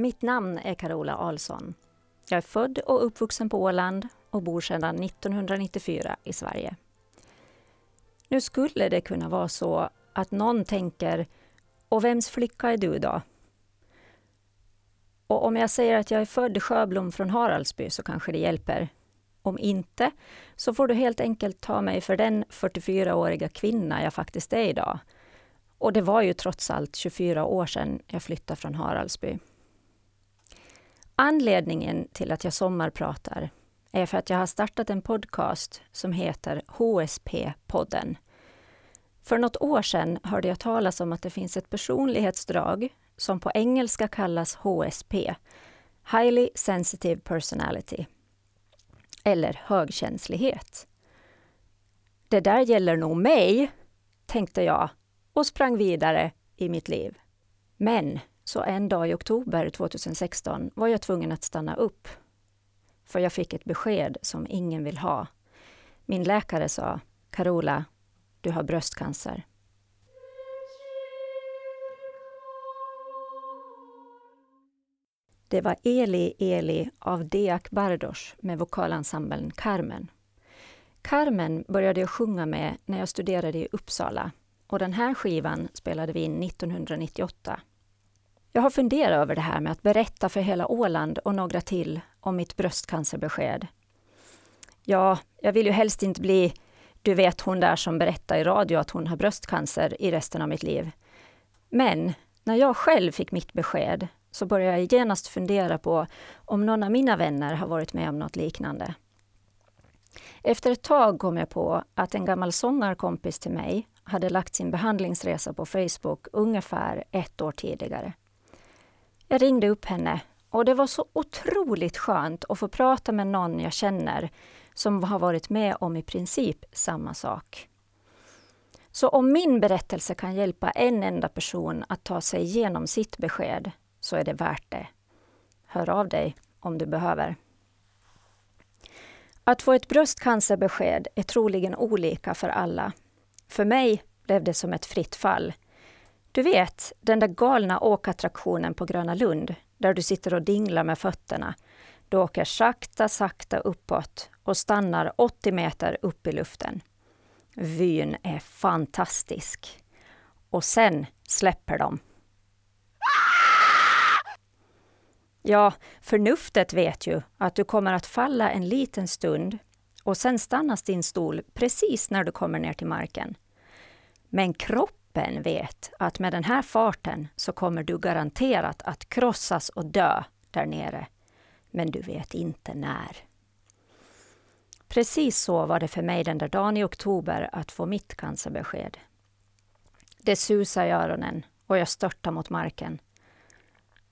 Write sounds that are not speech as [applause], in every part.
Mitt namn är Carola Alsson. Jag är född och uppvuxen på Åland och bor sedan 1994 i Sverige. Nu skulle det kunna vara så att någon tänker och vems flicka är du då? Och om jag säger att jag är född Sjöblom från Haraldsby så kanske det hjälper. Om inte, så får du helt enkelt ta mig för den 44-åriga kvinna jag faktiskt är idag. Och det var ju trots allt 24 år sedan jag flyttade från Haraldsby. Anledningen till att jag sommarpratar är för att jag har startat en podcast som heter HSP-podden. För något år sedan hörde jag talas om att det finns ett personlighetsdrag som på engelska kallas HSP, Highly Sensitive Personality, eller högkänslighet. Det där gäller nog mig, tänkte jag och sprang vidare i mitt liv. Men så en dag i oktober 2016 var jag tvungen att stanna upp. För jag fick ett besked som ingen vill ha. Min läkare sa, Carola, du har bröstcancer. Det var Eli Eli av Deak Bardos med vokalensemblen Carmen. Carmen började jag sjunga med när jag studerade i Uppsala och den här skivan spelade vi in 1998. Jag har funderat över det här med att berätta för hela Åland och några till om mitt bröstcancerbesked. Ja, jag vill ju helst inte bli, du vet hon där som berättar i radio att hon har bröstcancer i resten av mitt liv. Men när jag själv fick mitt besked så började jag genast fundera på om någon av mina vänner har varit med om något liknande. Efter ett tag kom jag på att en gammal sångarkompis till mig hade lagt sin behandlingsresa på Facebook ungefär ett år tidigare. Jag ringde upp henne och det var så otroligt skönt att få prata med någon jag känner som har varit med om i princip samma sak. Så om min berättelse kan hjälpa en enda person att ta sig igenom sitt besked så är det värt det. Hör av dig om du behöver. Att få ett bröstcancerbesked är troligen olika för alla. För mig blev det som ett fritt fall. Du vet, den där galna åkattraktionen på Gröna Lund, där du sitter och dinglar med fötterna. Du åker sakta, sakta uppåt och stannar 80 meter upp i luften. Vyn är fantastisk. Och sen släpper de. Ja, förnuftet vet ju att du kommer att falla en liten stund och sen stannas din stol precis när du kommer ner till marken. Men kroppen vet att med den här farten så kommer du garanterat att krossas och dö där nere. Men du vet inte när. Precis så var det för mig den där dagen i oktober att få mitt cancerbesked. Det susar i öronen och jag störtar mot marken.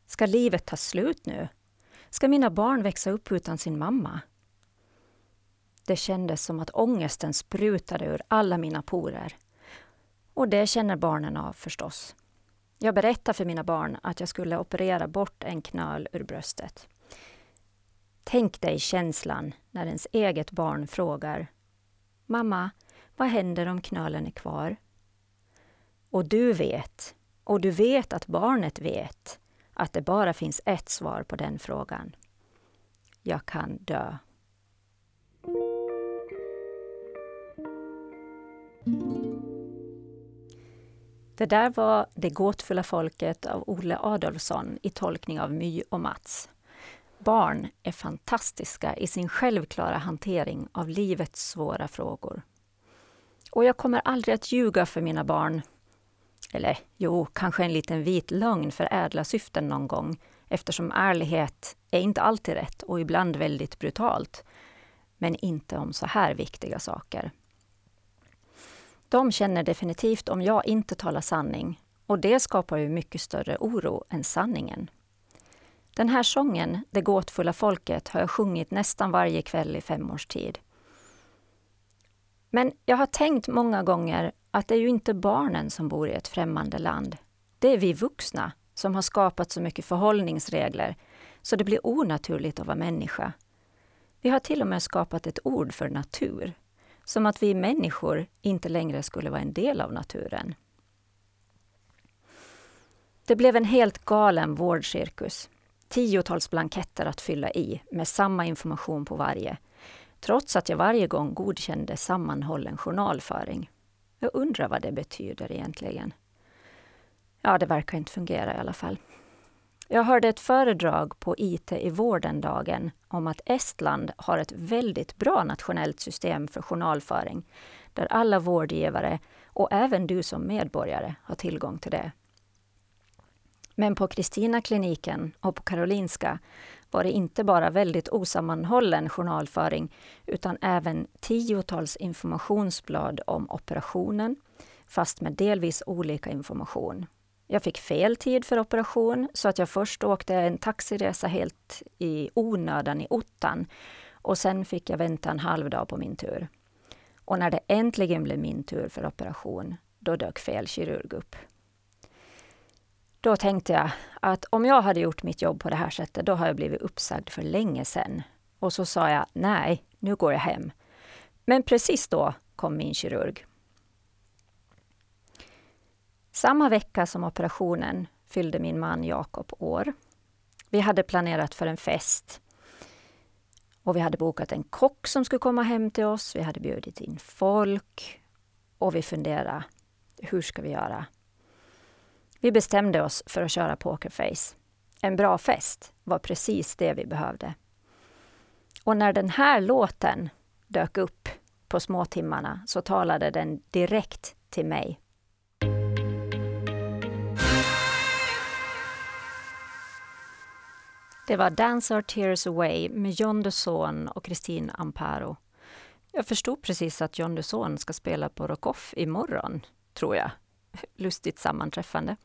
Ska livet ta slut nu? Ska mina barn växa upp utan sin mamma? Det kändes som att ångesten sprutade ur alla mina porer. Och det känner barnen av förstås. Jag berättade för mina barn att jag skulle operera bort en knöl ur bröstet. Tänk dig känslan när ens eget barn frågar Mamma, vad händer om knölen är kvar? Och du vet, och du vet att barnet vet, att det bara finns ett svar på den frågan. Jag kan dö. Det där var Det gåtfulla folket av Olle Adolfsson i tolkning av My och Mats. Barn är fantastiska i sin självklara hantering av livets svåra frågor. Och jag kommer aldrig att ljuga för mina barn eller jo, kanske en liten vit lögn för ädla syften någon gång, eftersom ärlighet är inte alltid rätt och ibland väldigt brutalt. Men inte om så här viktiga saker. De känner definitivt om jag inte talar sanning och det skapar ju mycket större oro än sanningen. Den här sången, Det gåtfulla folket, har jag sjungit nästan varje kväll i fem års tid. Men jag har tänkt många gånger att det är ju inte barnen som bor i ett främmande land. Det är vi vuxna som har skapat så mycket förhållningsregler så det blir onaturligt att vara människa. Vi har till och med skapat ett ord för natur, som att vi människor inte längre skulle vara en del av naturen. Det blev en helt galen vårdcirkus. tiotals blanketter att fylla i med samma information på varje, trots att jag varje gång godkände sammanhållen journalföring. Jag undrar vad det betyder egentligen. Ja, det verkar inte fungera i alla fall. Jag hörde ett föredrag på IT i vården-dagen om att Estland har ett väldigt bra nationellt system för journalföring, där alla vårdgivare och även du som medborgare har tillgång till det. Men på Kristina-kliniken och på Karolinska var det inte bara väldigt osammanhållen journalföring utan även tiotals informationsblad om operationen, fast med delvis olika information. Jag fick fel tid för operation så att jag först åkte en taxiresa helt i onödan i ottan och sen fick jag vänta en halv dag på min tur. Och när det äntligen blev min tur för operation, då dök fel kirurg upp. Då tänkte jag att om jag hade gjort mitt jobb på det här sättet, då har jag blivit uppsagd för länge sedan. Och så sa jag, nej, nu går jag hem. Men precis då kom min kirurg. Samma vecka som operationen fyllde min man Jakob år. Vi hade planerat för en fest. Och vi hade bokat en kock som skulle komma hem till oss. Vi hade bjudit in folk. Och vi funderade, hur ska vi göra? Vi bestämde oss för att köra pokerface. En bra fest var precis det vi behövde. Och när den här låten dök upp på småtimmarna så talade den direkt till mig. Det var Dance Our Tears Away med John Dusson och Christine Amparo. Jag förstod precis att John Dusson ska spela på Rockoff imorgon, tror jag. [laughs] Lustigt sammanträffande.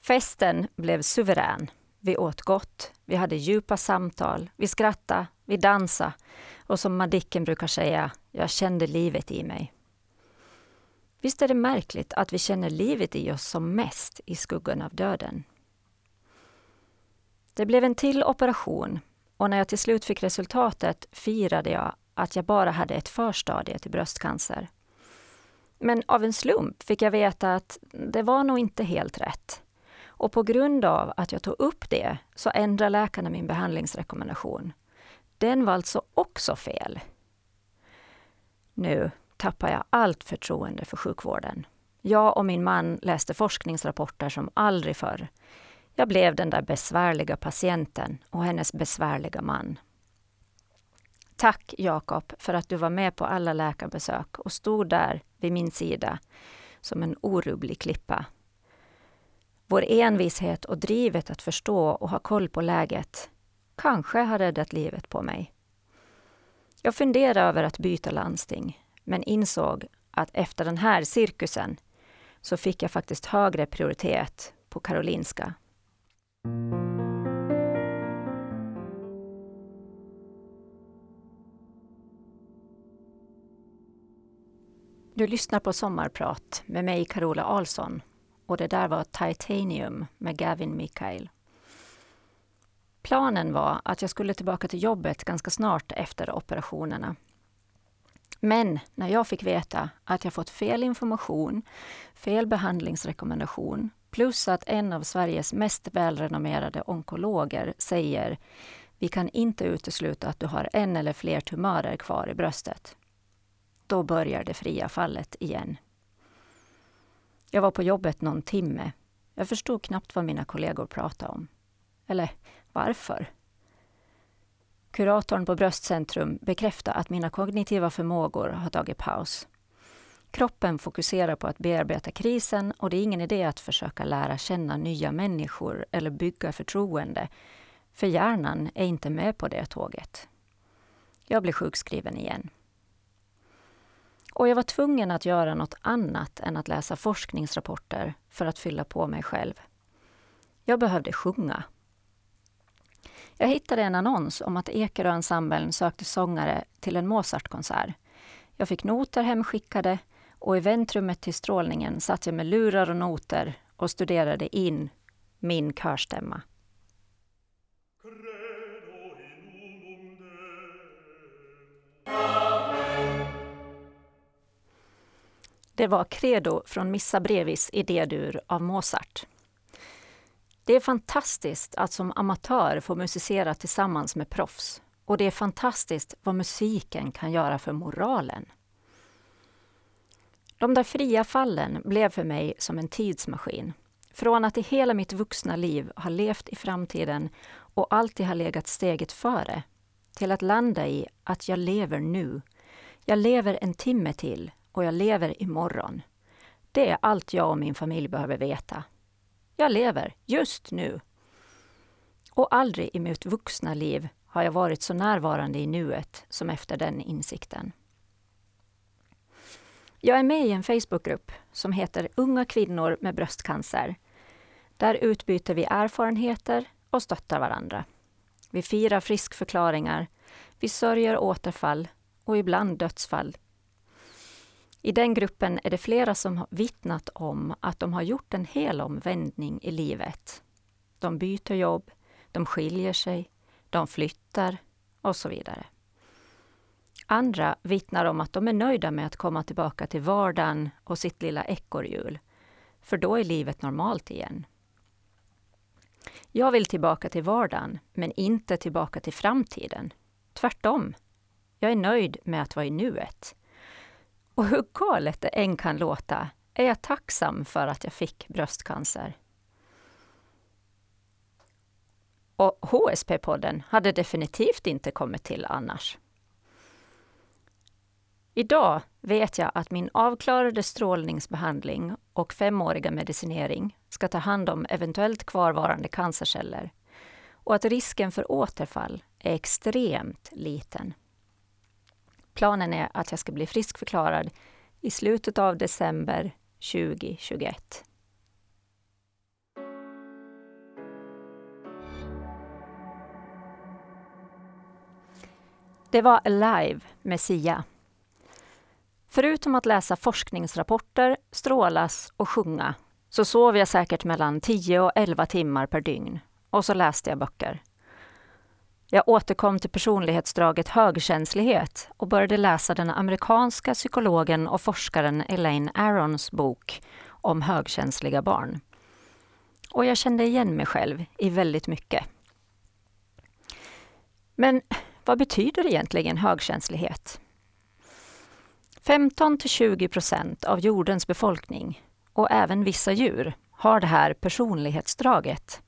Festen blev suverän. Vi åt gott, vi hade djupa samtal, vi skrattade, vi dansade och som Madicken brukar säga, jag kände livet i mig. Visst är det märkligt att vi känner livet i oss som mest i skuggan av döden? Det blev en till operation och när jag till slut fick resultatet firade jag att jag bara hade ett förstadie till bröstcancer. Men av en slump fick jag veta att det var nog inte helt rätt. Och på grund av att jag tog upp det så ändrade läkarna min behandlingsrekommendation. Den var alltså också fel. Nu tappar jag allt förtroende för sjukvården. Jag och min man läste forskningsrapporter som aldrig förr. Jag blev den där besvärliga patienten och hennes besvärliga man. Tack Jakob för att du var med på alla läkarbesök och stod där vid min sida som en orubblig klippa. Vår envishet och drivet att förstå och ha koll på läget kanske har räddat livet på mig. Jag funderade över att byta landsting, men insåg att efter den här cirkusen så fick jag faktiskt högre prioritet på Karolinska du lyssnar på Sommarprat med mig, Carola Alsson. Och det där var Titanium med Gavin Mikael. Planen var att jag skulle tillbaka till jobbet ganska snart efter operationerna. Men när jag fick veta att jag fått fel information, fel behandlingsrekommendation, plus att en av Sveriges mest välrenommerade onkologer säger vi kan inte utesluta att du har en eller fler tumörer kvar i bröstet. Då börjar det fria fallet igen. Jag var på jobbet någon timme. Jag förstod knappt vad mina kollegor pratade om. Eller varför. Kuratorn på Bröstcentrum bekräftar att mina kognitiva förmågor har tagit paus. Kroppen fokuserar på att bearbeta krisen och det är ingen idé att försöka lära känna nya människor eller bygga förtroende, för hjärnan är inte med på det tåget. Jag blir sjukskriven igen. Och jag var tvungen att göra något annat än att läsa forskningsrapporter för att fylla på mig själv. Jag behövde sjunga. Jag hittade en annons om att Ekerö-ensemblen sökte sångare till en Mozartkonsert. Jag fick noter hemskickade och i väntrummet till strålningen satt jag med lurar och noter och studerade in min körstämma. Det var Credo från Missa Brevis idédur av Mozart. Det är fantastiskt att som amatör få musicera tillsammans med proffs. Och det är fantastiskt vad musiken kan göra för moralen. De där fria fallen blev för mig som en tidsmaskin. Från att i hela mitt vuxna liv ha levt i framtiden och alltid ha legat steget före, till att landa i att jag lever nu. Jag lever en timme till och jag lever imorgon. Det är allt jag och min familj behöver veta. Jag lever just nu. Och aldrig i mitt vuxna liv har jag varit så närvarande i nuet som efter den insikten. Jag är med i en Facebookgrupp som heter Unga kvinnor med bröstcancer. Där utbyter vi erfarenheter och stöttar varandra. Vi firar friskförklaringar, vi sörjer återfall och ibland dödsfall. I den gruppen är det flera som har vittnat om att de har gjort en hel omvändning i livet. De byter jobb, de skiljer sig, de flyttar och så vidare. Andra vittnar om att de är nöjda med att komma tillbaka till vardagen och sitt lilla ekorrhjul, för då är livet normalt igen. Jag vill tillbaka till vardagen, men inte tillbaka till framtiden. Tvärtom. Jag är nöjd med att vara i nuet. Och hur galet det än kan låta är jag tacksam för att jag fick bröstcancer. Och HSP-podden hade definitivt inte kommit till annars. Idag vet jag att min avklarade strålningsbehandling och femåriga medicinering ska ta hand om eventuellt kvarvarande cancerceller och att risken för återfall är extremt liten. Planen är att jag ska bli friskförklarad i slutet av december 2021. Det var Alive med Sia. Förutom att läsa forskningsrapporter, strålas och sjunga så sov jag säkert mellan 10 och 11 timmar per dygn. Och så läste jag böcker. Jag återkom till personlighetsdraget högkänslighet och började läsa den amerikanska psykologen och forskaren Elaine Arons bok om högkänsliga barn. Och jag kände igen mig själv i väldigt mycket. Men vad betyder egentligen högkänslighet? 15 till 20 procent av jordens befolkning och även vissa djur har det här personlighetsdraget.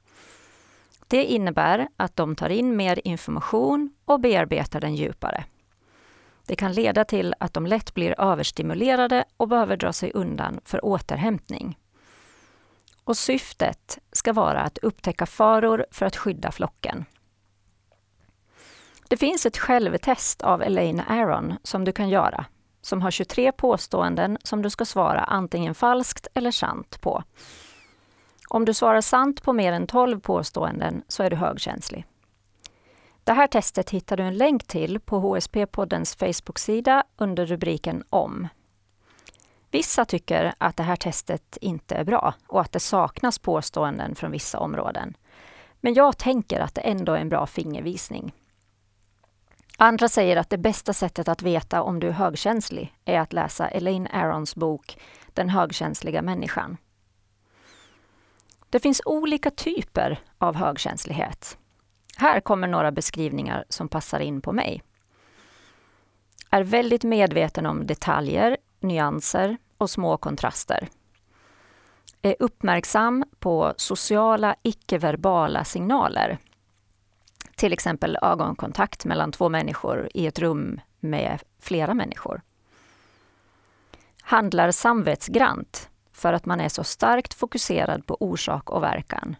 Det innebär att de tar in mer information och bearbetar den djupare. Det kan leda till att de lätt blir överstimulerade och behöver dra sig undan för återhämtning. Och syftet ska vara att upptäcka faror för att skydda flocken. Det finns ett självtest av Elaine Aron som du kan göra, som har 23 påståenden som du ska svara antingen falskt eller sant på. Om du svarar sant på mer än 12 påståenden så är du högkänslig. Det här testet hittar du en länk till på HSP-poddens Facebook-sida under rubriken Om. Vissa tycker att det här testet inte är bra och att det saknas påståenden från vissa områden. Men jag tänker att det ändå är en bra fingervisning. Andra säger att det bästa sättet att veta om du är högkänslig är att läsa Elaine Arons bok Den högkänsliga människan. Det finns olika typer av högkänslighet. Här kommer några beskrivningar som passar in på mig. Är väldigt medveten om detaljer, nyanser och små kontraster. Är uppmärksam på sociala icke-verbala signaler till exempel ögonkontakt mellan två människor i ett rum med flera människor. Handlar samvetsgrant för att man är så starkt fokuserad på orsak och verkan.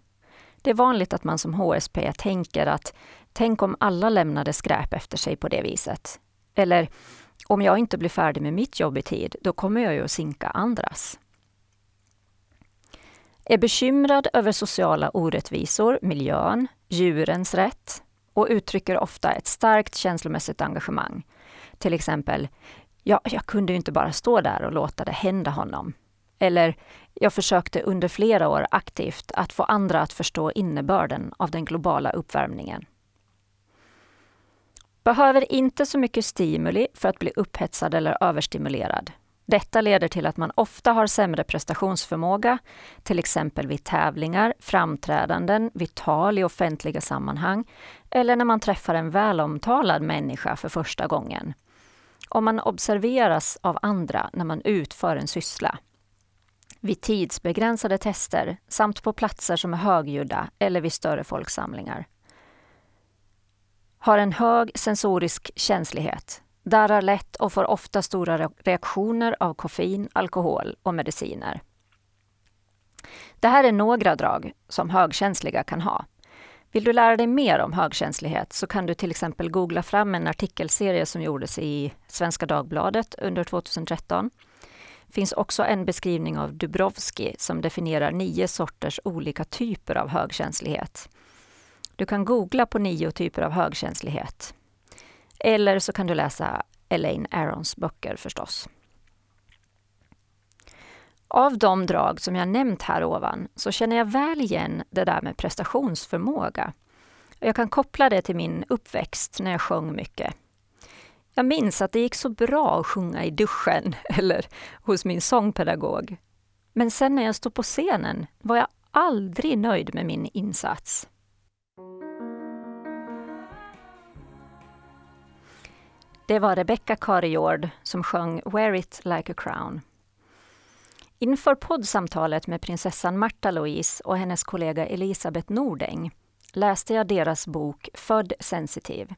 Det är vanligt att man som HSP tänker att tänk om alla lämnade skräp efter sig på det viset. Eller om jag inte blir färdig med mitt jobb i tid, då kommer jag ju att sinka andras. Är bekymrad över sociala orättvisor, miljön, djurens rätt, och uttrycker ofta ett starkt känslomässigt engagemang. Till exempel, ja, jag kunde ju inte bara stå där och låta det hända honom. Eller, jag försökte under flera år aktivt att få andra att förstå innebörden av den globala uppvärmningen. Behöver inte så mycket stimuli för att bli upphetsad eller överstimulerad. Detta leder till att man ofta har sämre prestationsförmåga, till exempel vid tävlingar, framträdanden, vid tal i offentliga sammanhang eller när man träffar en välomtalad människa för första gången. Om man observeras av andra när man utför en syssla. Vid tidsbegränsade tester samt på platser som är högljudda eller vid större folksamlingar. Har en hög sensorisk känslighet, darrar lätt och får ofta stora reaktioner av koffein, alkohol och mediciner. Det här är några drag som högkänsliga kan ha. Vill du lära dig mer om högkänslighet så kan du till exempel googla fram en artikelserie som gjordes i Svenska Dagbladet under 2013. Det finns också en beskrivning av Dubrovski som definierar nio sorters olika typer av högkänslighet. Du kan googla på nio typer av högkänslighet. Eller så kan du läsa Elaine Arons böcker förstås. Av de drag som jag nämnt här ovan så känner jag väl igen det där med prestationsförmåga. Jag kan koppla det till min uppväxt när jag sjöng mycket. Jag minns att det gick så bra att sjunga i duschen [laughs] eller hos min sångpedagog. Men sen när jag stod på scenen var jag aldrig nöjd med min insats. Det var Rebecca Carriord som sjöng Wear it like a crown. Inför poddsamtalet med prinsessan Marta Louise och hennes kollega Elisabeth Nordeng läste jag deras bok Född sensitiv.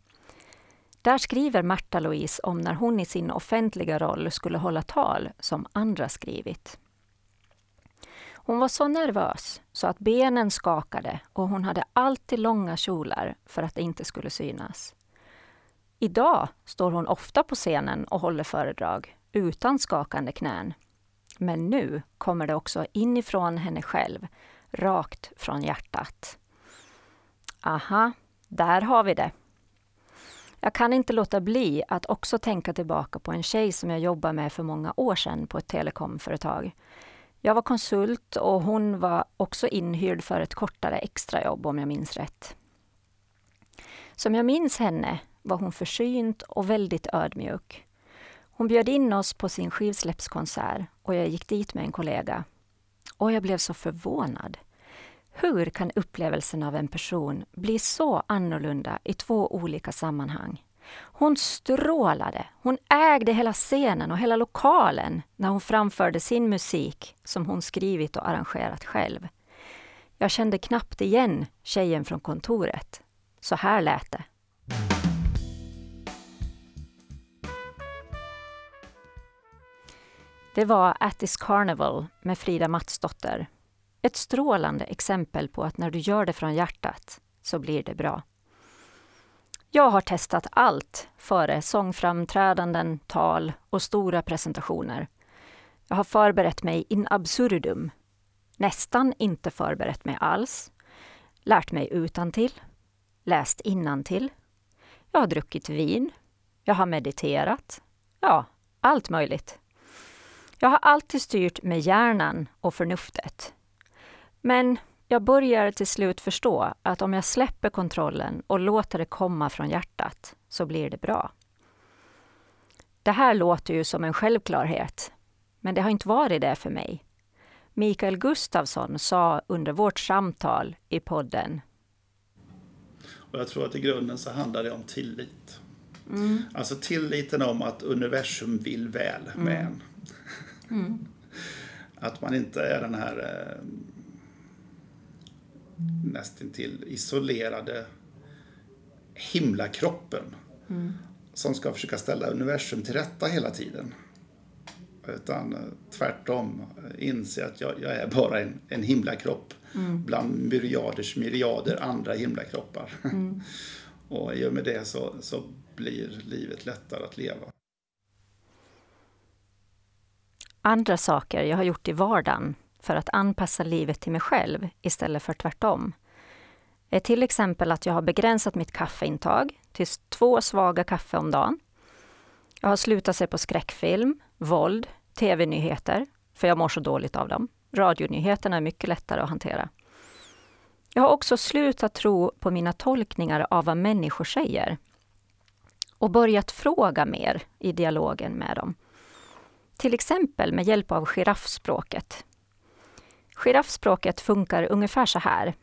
Där skriver Marta Louise om när hon i sin offentliga roll skulle hålla tal som andra skrivit. Hon var så nervös så att benen skakade och hon hade alltid långa kjolar för att det inte skulle synas. Idag står hon ofta på scenen och håller föredrag utan skakande knän. Men nu kommer det också inifrån henne själv, rakt från hjärtat. Aha, där har vi det. Jag kan inte låta bli att också tänka tillbaka på en tjej som jag jobbade med för många år sedan på ett telekomföretag. Jag var konsult och hon var också inhyrd för ett kortare extrajobb om jag minns rätt. Som jag minns henne var hon försynt och väldigt ödmjuk. Hon bjöd in oss på sin skivsläppskonsert och jag gick dit med en kollega. Och jag blev så förvånad. Hur kan upplevelsen av en person bli så annorlunda i två olika sammanhang? Hon strålade, hon ägde hela scenen och hela lokalen när hon framförde sin musik som hon skrivit och arrangerat själv. Jag kände knappt igen tjejen från kontoret. Så här lät det. Det var Attis Carnival med Frida Matsdotter. Ett strålande exempel på att när du gör det från hjärtat så blir det bra. Jag har testat allt före sångframträdanden, tal och stora presentationer. Jag har förberett mig in absurdum. Nästan inte förberett mig alls. Lärt mig utan till, läst innantill. Jag har druckit vin. Jag har mediterat. Ja, allt möjligt. Jag har alltid styrt med hjärnan och förnuftet. Men jag börjar till slut förstå att om jag släpper kontrollen och låter det komma från hjärtat så blir det bra. Det här låter ju som en självklarhet, men det har inte varit det för mig. Mikael Gustafsson sa under vårt samtal i podden och jag tror att i grunden så handlar det om tillit. Mm. Alltså tilliten om att universum vill väl med mm. en. Mm. Att man inte är den här eh, nästintill isolerade himlakroppen mm. som ska försöka ställa universum till rätta hela tiden. Utan eh, tvärtom eh, inse att jag, jag, är bara en, en himlakropp mm. bland myriaders myriader andra himlakroppar. Mm. [laughs] och i och med det så, så blir livet lättare att leva andra saker jag har gjort i vardagen för att anpassa livet till mig själv istället för tvärtom är till exempel att jag har begränsat mitt kaffeintag till två svaga kaffe om dagen. Jag har slutat se på skräckfilm, våld, tv-nyheter, för jag mår så dåligt av dem. Radionyheterna är mycket lättare att hantera. Jag har också slutat tro på mina tolkningar av vad människor säger och börjat fråga mer i dialogen med dem till exempel med hjälp av giraffspråket. Giraffspråket funkar ungefär så här.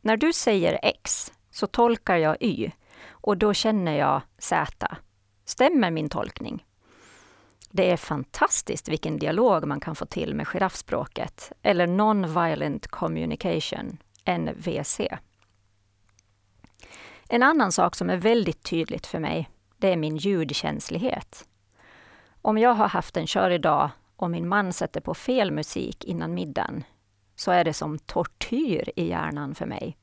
När du säger X så tolkar jag Y och då känner jag Z. Stämmer min tolkning? Det är fantastiskt vilken dialog man kan få till med giraffspråket, eller Non-Violent Communication, NVC. En annan sak som är väldigt tydligt för mig, det är min ljudkänslighet. Om jag har haft en körig dag och min man sätter på fel musik innan middagen, så är det som tortyr i hjärnan för mig.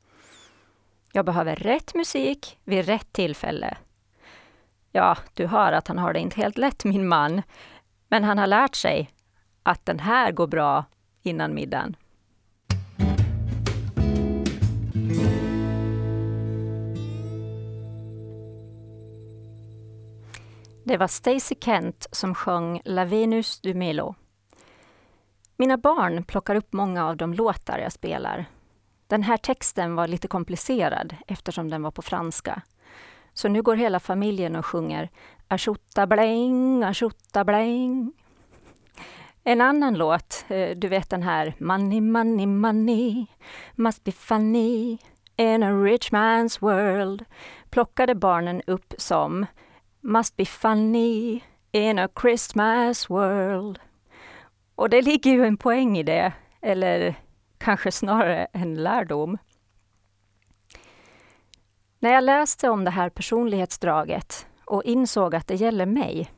Jag behöver rätt musik vid rätt tillfälle. Ja, du hör att han har det inte helt lätt, min man. Men han har lärt sig att den här går bra innan middagen. Det var Stacey Kent som sjöng La Venus du Melo. Mina barn plockar upp många av de låtar jag spelar. Den här texten var lite komplicerad eftersom den var på franska. Så nu går hela familjen och sjunger Ashota bläng, ashota bläng. En annan låt, eh, du vet den här Money, money, money must be funny in a rich man's world plockade barnen upp som Must be funny in a Christmas world. Och det ligger ju en poäng i det, eller kanske snarare en lärdom. När jag läste om det här personlighetsdraget och insåg att det gäller mig,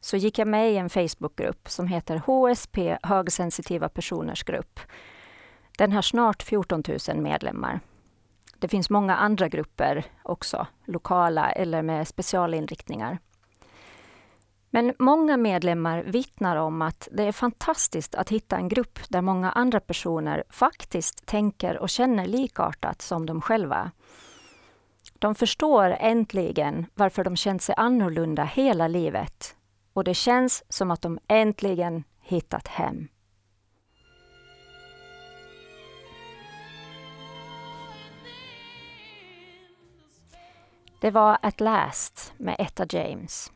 så gick jag med i en Facebookgrupp som heter HSP Högsensitiva personers grupp. Den har snart 14 000 medlemmar. Det finns många andra grupper också, lokala eller med specialinriktningar. Men många medlemmar vittnar om att det är fantastiskt att hitta en grupp där många andra personer faktiskt tänker och känner likartat som de själva. De förstår äntligen varför de känt sig annorlunda hela livet och det känns som att de äntligen hittat hem. Det var At Last med Etta James.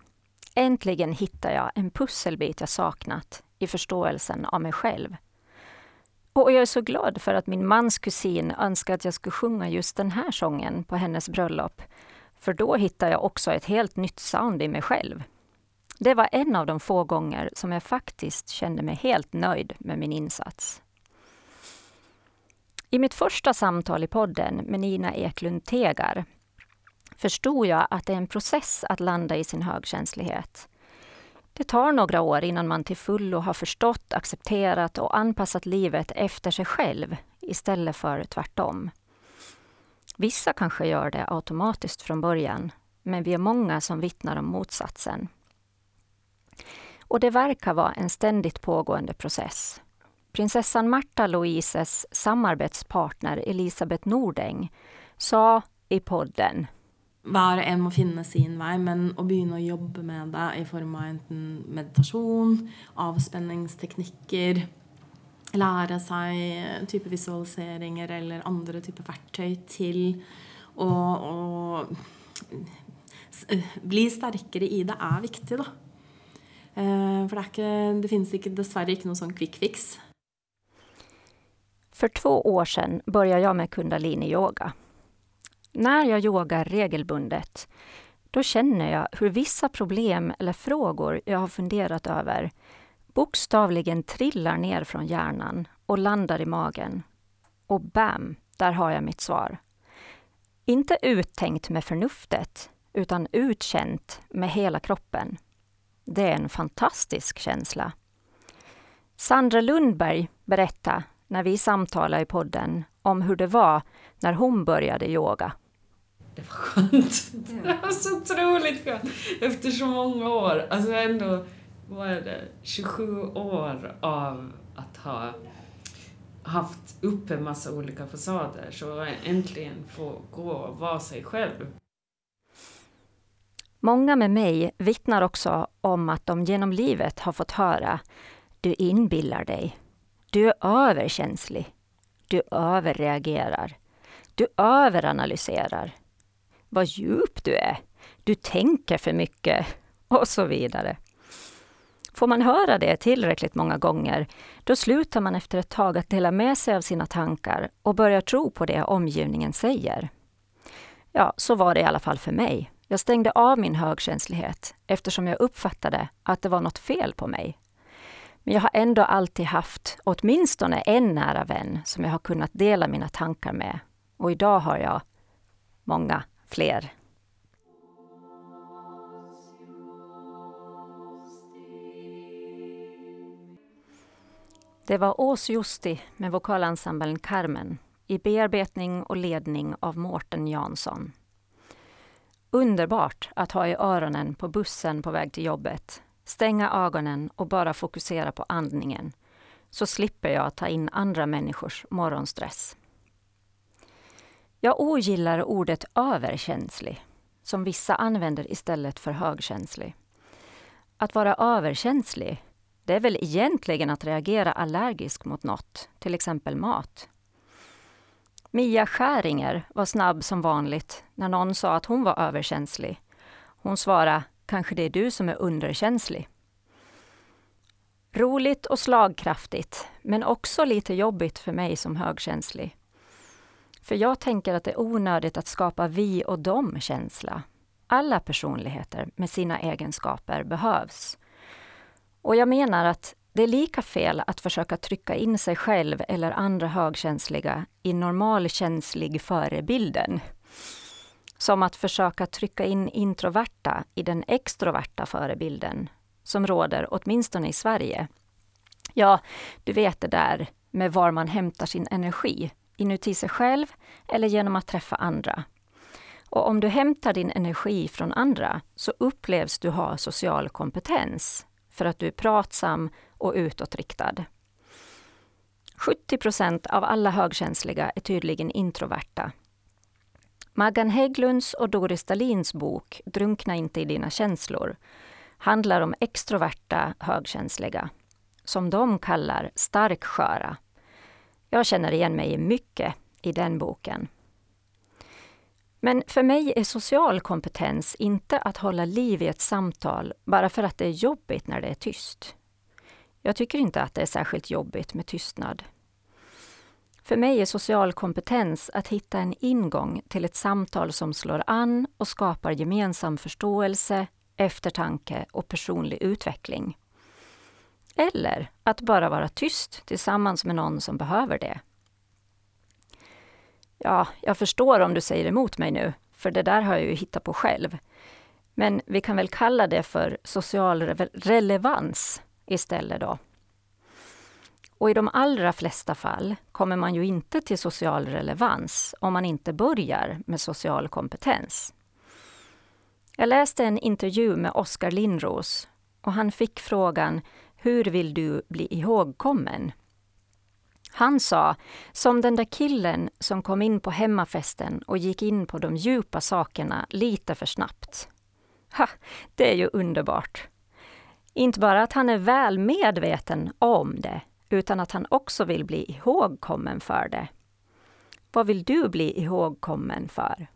Äntligen hittar jag en pusselbit jag saknat i förståelsen av mig själv. Och jag är så glad för att min mans kusin önskade att jag skulle sjunga just den här sången på hennes bröllop. För då hittar jag också ett helt nytt sound i mig själv. Det var en av de få gånger som jag faktiskt kände mig helt nöjd med min insats. I mitt första samtal i podden med Nina Eklund Tegar förstod jag att det är en process att landa i sin högkänslighet. Det tar några år innan man till fullo har förstått, accepterat och anpassat livet efter sig själv istället för tvärtom. Vissa kanske gör det automatiskt från början, men vi är många som vittnar om motsatsen. Och det verkar vara en ständigt pågående process. Prinsessan Marta Louises samarbetspartner Elisabeth Nordeng sa i podden hver og en må finne sin vei, men å begynne å jobbe med det i form av enten meditasjon, avspenningsteknikker, lære seg type visualiseringer eller andre typer verktøy til å, å eh, bli sterkere i det, er viktig, da. Eh, for det, er ikke, det finnes ikke, dessverre ikke noen sånn quick fix. För två år sedan började jag med kundalini-yoga. När jag yogar regelbundet, då känner jag hur vissa problem eller frågor jag har funderat över bokstavligen trillar ner från hjärnan och landar i magen. Och bam, där har jag mitt svar. Inte uttänkt med förnuftet, utan utkänt med hela kroppen. Det är en fantastisk känsla. Sandra Lundberg berättade när vi samtalade i podden om hur det var när hon började yoga det var skönt. [laughs] Det var så otroligt skönt. Efter så många år. Alltså ändå, vad är det, 27 år av att ha haft upp en massa olika fasader. Så äntligen få gå och vara sig själv. Många med mig vittnar också om att de genom livet har fått höra du inbillar dig. Du är överkänslig. Du överreagerar. Du överanalyserar vad djup du är, du tänker för mycket och så vidare. Får man höra det tillräckligt många gånger, då slutar man efter ett tag att dela med sig av sina tankar och börjar tro på det omgivningen säger. Ja, så var det i alla fall för mig. Jag stängde av min högkänslighet eftersom jag uppfattade att det var något fel på mig. Men jag har ändå alltid haft åtminstone en nära vän som jag har kunnat dela mina tankar med. Och idag har jag många fler. Det var Ås Justi med vokalensemblen Carmen i bearbetning och ledning av Mårten Jansson. Underbart att ha i öronen på bussen på väg till jobbet, stänga ögonen och bara fokusera på andningen, så slipper jag ta in andra människors morgonstress. Jag ogillar ordet överkänslig, som vissa använder istället för högkänslig. Att vara överkänslig, det är väl egentligen att reagera allergiskt mot något, till exempel mat. Mia Skäringer var snabb som vanligt när någon sa att hon var överkänslig. Hon svarade, kanske det är du som är underkänslig. Roligt och slagkraftigt, men också lite jobbigt för mig som högkänslig. För jag tänker att det är onödigt att skapa vi och dem-känsla. Alla personligheter med sina egenskaper behövs. Och jag menar att det är lika fel att försöka trycka in sig själv eller andra högkänsliga i normalkänslig förebilden. Som att försöka trycka in introverta i den extroverta förebilden som råder åtminstone i Sverige. Ja, du vet det där med var man hämtar sin energi, inuti sig själv eller genom att träffa andra. Och om du hämtar din energi från andra så upplevs du ha social kompetens för att du är pratsam och utåtriktad. 70 procent av alla högkänsliga är tydligen introverta. Maggan Hägglunds och Doris Dahlins bok Drunkna inte i dina känslor handlar om extroverta högkänsliga, som de kallar starksköra. Jag känner igen mig mycket i den boken. Men för mig är social kompetens inte att hålla liv i ett samtal bara för att det är jobbigt när det är tyst. Jag tycker inte att det är särskilt jobbigt med tystnad. För mig är social kompetens att hitta en ingång till ett samtal som slår an och skapar gemensam förståelse, eftertanke och personlig utveckling. Eller att bara vara tyst tillsammans med någon som behöver det. Ja, jag förstår om du säger emot mig nu, för det där har jag ju hittat på själv. Men vi kan väl kalla det för social re relevans istället då. Och i de allra flesta fall kommer man ju inte till social relevans om man inte börjar med social kompetens. Jag läste en intervju med Oskar Lindros och han fick frågan hur vill du bli ihågkommen? Han sa, som den där killen som kom in på hemmafesten och gick in på de djupa sakerna lite för snabbt. Ha, det är ju underbart. Inte bara att han är väl medveten om det, utan att han också vill bli ihågkommen för det. Vad vill du bli ihågkommen för?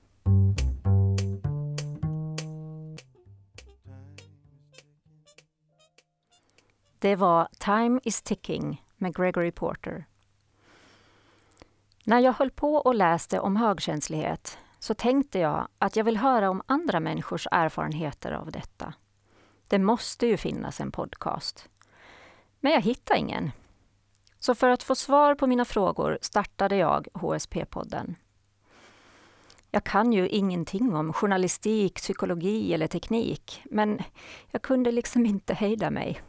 Det var Time is ticking med Gregory Porter. När jag höll på och läste om högkänslighet så tänkte jag att jag vill höra om andra människors erfarenheter av detta. Det måste ju finnas en podcast. Men jag hittade ingen. Så för att få svar på mina frågor startade jag HSP-podden. Jag kan ju ingenting om journalistik, psykologi eller teknik, men jag kunde liksom inte hejda mig.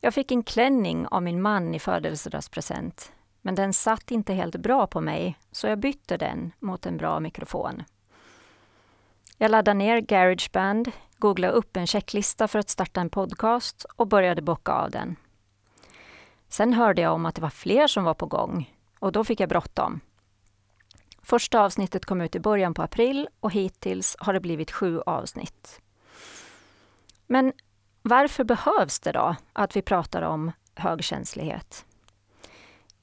Jag fick en klänning av min man i födelsedagspresent men den satt inte helt bra på mig, så jag bytte den mot en bra mikrofon. Jag laddade ner Garageband, googlade upp en checklista för att starta en podcast och började bocka av den. Sen hörde jag om att det var fler som var på gång och då fick jag bråttom. Första avsnittet kom ut i början på april och hittills har det blivit sju avsnitt. Men varför behövs det då att vi pratar om högkänslighet?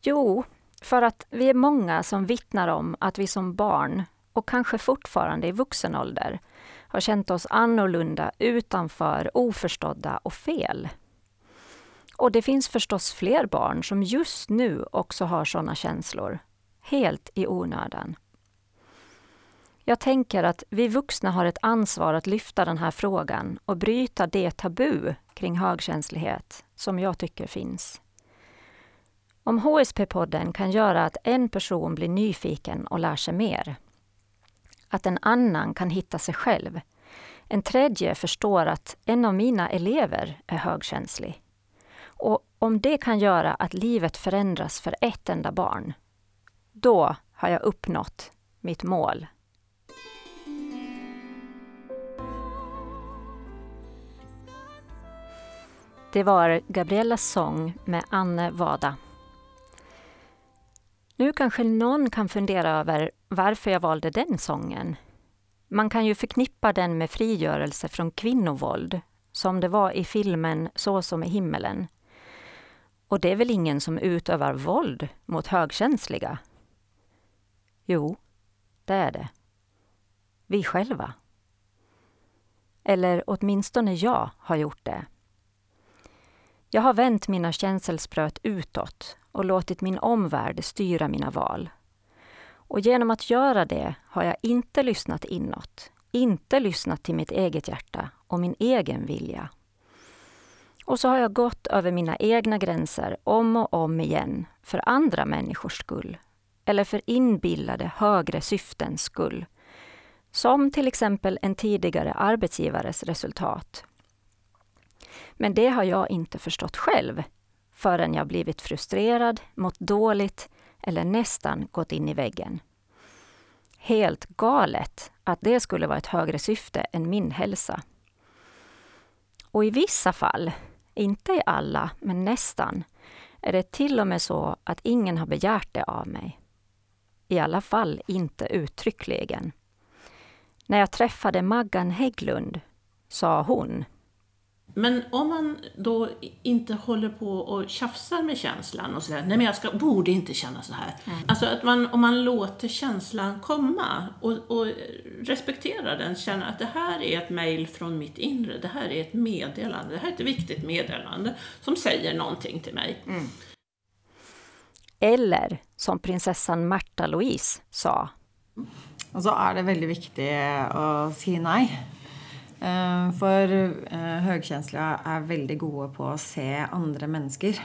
Jo, för att vi är många som vittnar om att vi som barn, och kanske fortfarande i vuxen ålder, har känt oss annorlunda, utanför, oförstådda och fel. Och det finns förstås fler barn som just nu också har sådana känslor, helt i onödan. Jag tänker att vi vuxna har ett ansvar att lyfta den här frågan och bryta det tabu kring högkänslighet som jag tycker finns. Om HSP-podden kan göra att en person blir nyfiken och lär sig mer, att en annan kan hitta sig själv, en tredje förstår att en av mina elever är högkänslig. Och om det kan göra att livet förändras för ett enda barn, då har jag uppnått mitt mål Det var Gabriellas sång med Anne Wada. Nu kanske någon kan fundera över varför jag valde den sången. Man kan ju förknippa den med frigörelse från kvinnovåld, som det var i filmen Så som i himmelen. Och det är väl ingen som utövar våld mot högkänsliga? Jo, det är det. Vi själva. Eller åtminstone jag har gjort det. Jag har vänt mina känselspröt utåt och låtit min omvärld styra mina val. Och genom att göra det har jag inte lyssnat inåt, inte lyssnat till mitt eget hjärta och min egen vilja. Och så har jag gått över mina egna gränser om och om igen för andra människors skull eller för inbillade högre syftens skull. Som till exempel en tidigare arbetsgivares resultat men det har jag inte förstått själv förrän jag blivit frustrerad, mått dåligt eller nästan gått in i väggen. Helt galet att det skulle vara ett högre syfte än min hälsa. Och i vissa fall, inte i alla, men nästan, är det till och med så att ingen har begärt det av mig. I alla fall inte uttryckligen. När jag träffade Maggan Hägglund sa hon men om man då inte håller på och tjafsar med känslan och sådär, nej men jag ska, borde inte känna så här. Mm. Alltså att man, om man låter känslan komma och, och respekterar den, känner att det här är ett mejl från mitt inre, det här är ett meddelande, det här är ett viktigt meddelande som säger någonting till mig. Mm. Eller som prinsessan Märta Louise sa. Och så är det väldigt viktigt att säga nej. For eh, eh är väldigt goda på att se andra människor.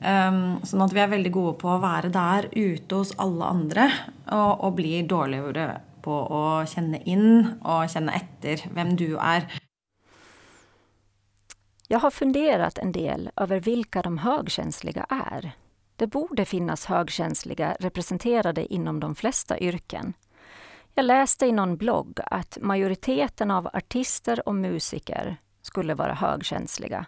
Ehm, sånn at vi är väldigt goda på att vara där ute hos alla andra och, og blir dårligere på att känna in och känna efter vem du är. Jag har funderat en del över vilka de högkänsliga är. Det borde finnas högkänsliga representerade inom de flesta yrken. Jag läste i någon blogg att majoriteten av artister och musiker skulle vara högkänsliga.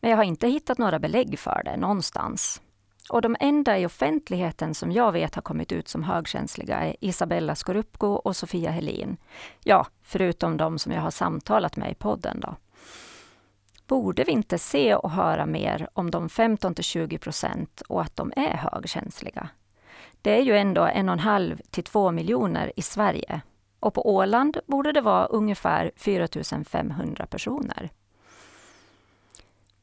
Men jag har inte hittat några belägg för det någonstans. Och de enda i offentligheten som jag vet har kommit ut som högkänsliga är Isabella Scorupco och Sofia Helin. Ja, förutom de som jag har samtalat med i podden då. Borde vi inte se och höra mer om de 15 till 20 procent och att de är högkänsliga? Det är ju ändå en och en halv till två miljoner i Sverige. Och på Åland borde det vara ungefär 4 500 personer.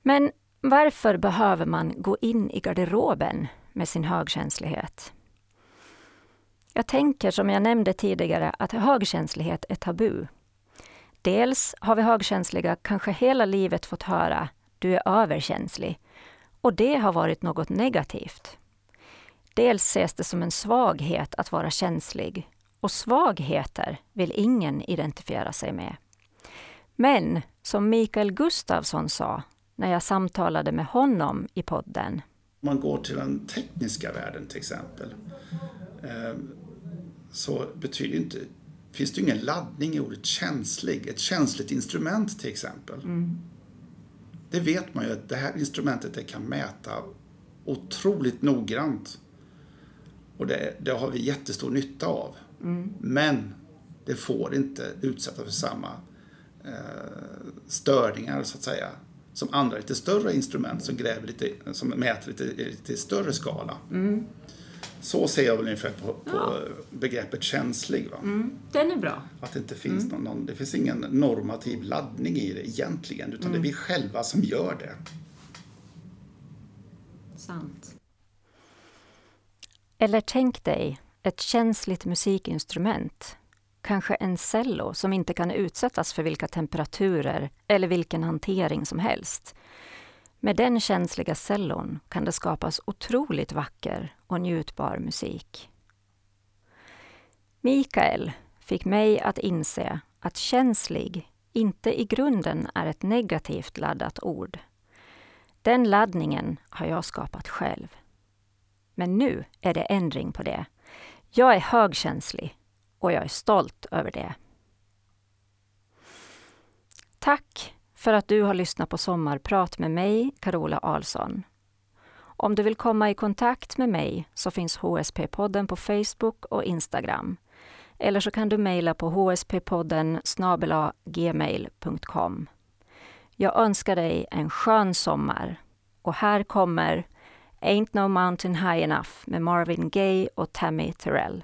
Men varför behöver man gå in i garderoben med sin högkänslighet? Jag tänker, som jag nämnde tidigare, att högkänslighet är tabu. Dels har vi högkänsliga kanske hela livet fått höra du är överkänslig och det har varit något negativt. Dels ses det som en svaghet att vara känslig och svagheter vill ingen identifiera sig med. Men som Mikael Gustafsson sa när jag samtalade med honom i podden. Man går till den tekniska världen till exempel. Ehm, så betyder inte, finns det ingen laddning i ordet känslig. Ett känsligt instrument till exempel. Mm. Det vet man ju att det här instrumentet det kan mäta otroligt noggrant och det, det har vi jättestor nytta av. Mm. Men det får inte utsätta för samma eh, störningar så att säga som andra lite större instrument som, gräver lite, som mäter lite, lite större skala. Mm. Så ser jag väl ungefär på, på begreppet känslig. Va? Mm, den är bra. Att det inte finns någon, någon, det finns ingen normativ laddning i det egentligen, utan det är vi själva som gör det. Sant. Eller tänk dig ett känsligt musikinstrument. Kanske en cello som inte kan utsättas för vilka temperaturer eller vilken hantering som helst. Med den känsliga cellon kan det skapas otroligt vacker och njutbar musik. Mikael fick mig att inse att känslig inte i grunden är ett negativt laddat ord. Den laddningen har jag skapat själv. Men nu är det ändring på det. Jag är högkänslig och jag är stolt över det. Tack för att du har lyssnat på Sommarprat med mig, Carola Ahlsson. Om du vill komma i kontakt med mig så finns HSP-podden på Facebook och Instagram. Eller så kan du mejla på hsppodden gmail.com. Jag önskar dig en skön sommar. Och här kommer Ain't No Mountain High Enough med Marvin Gaye och Tammy Terrell.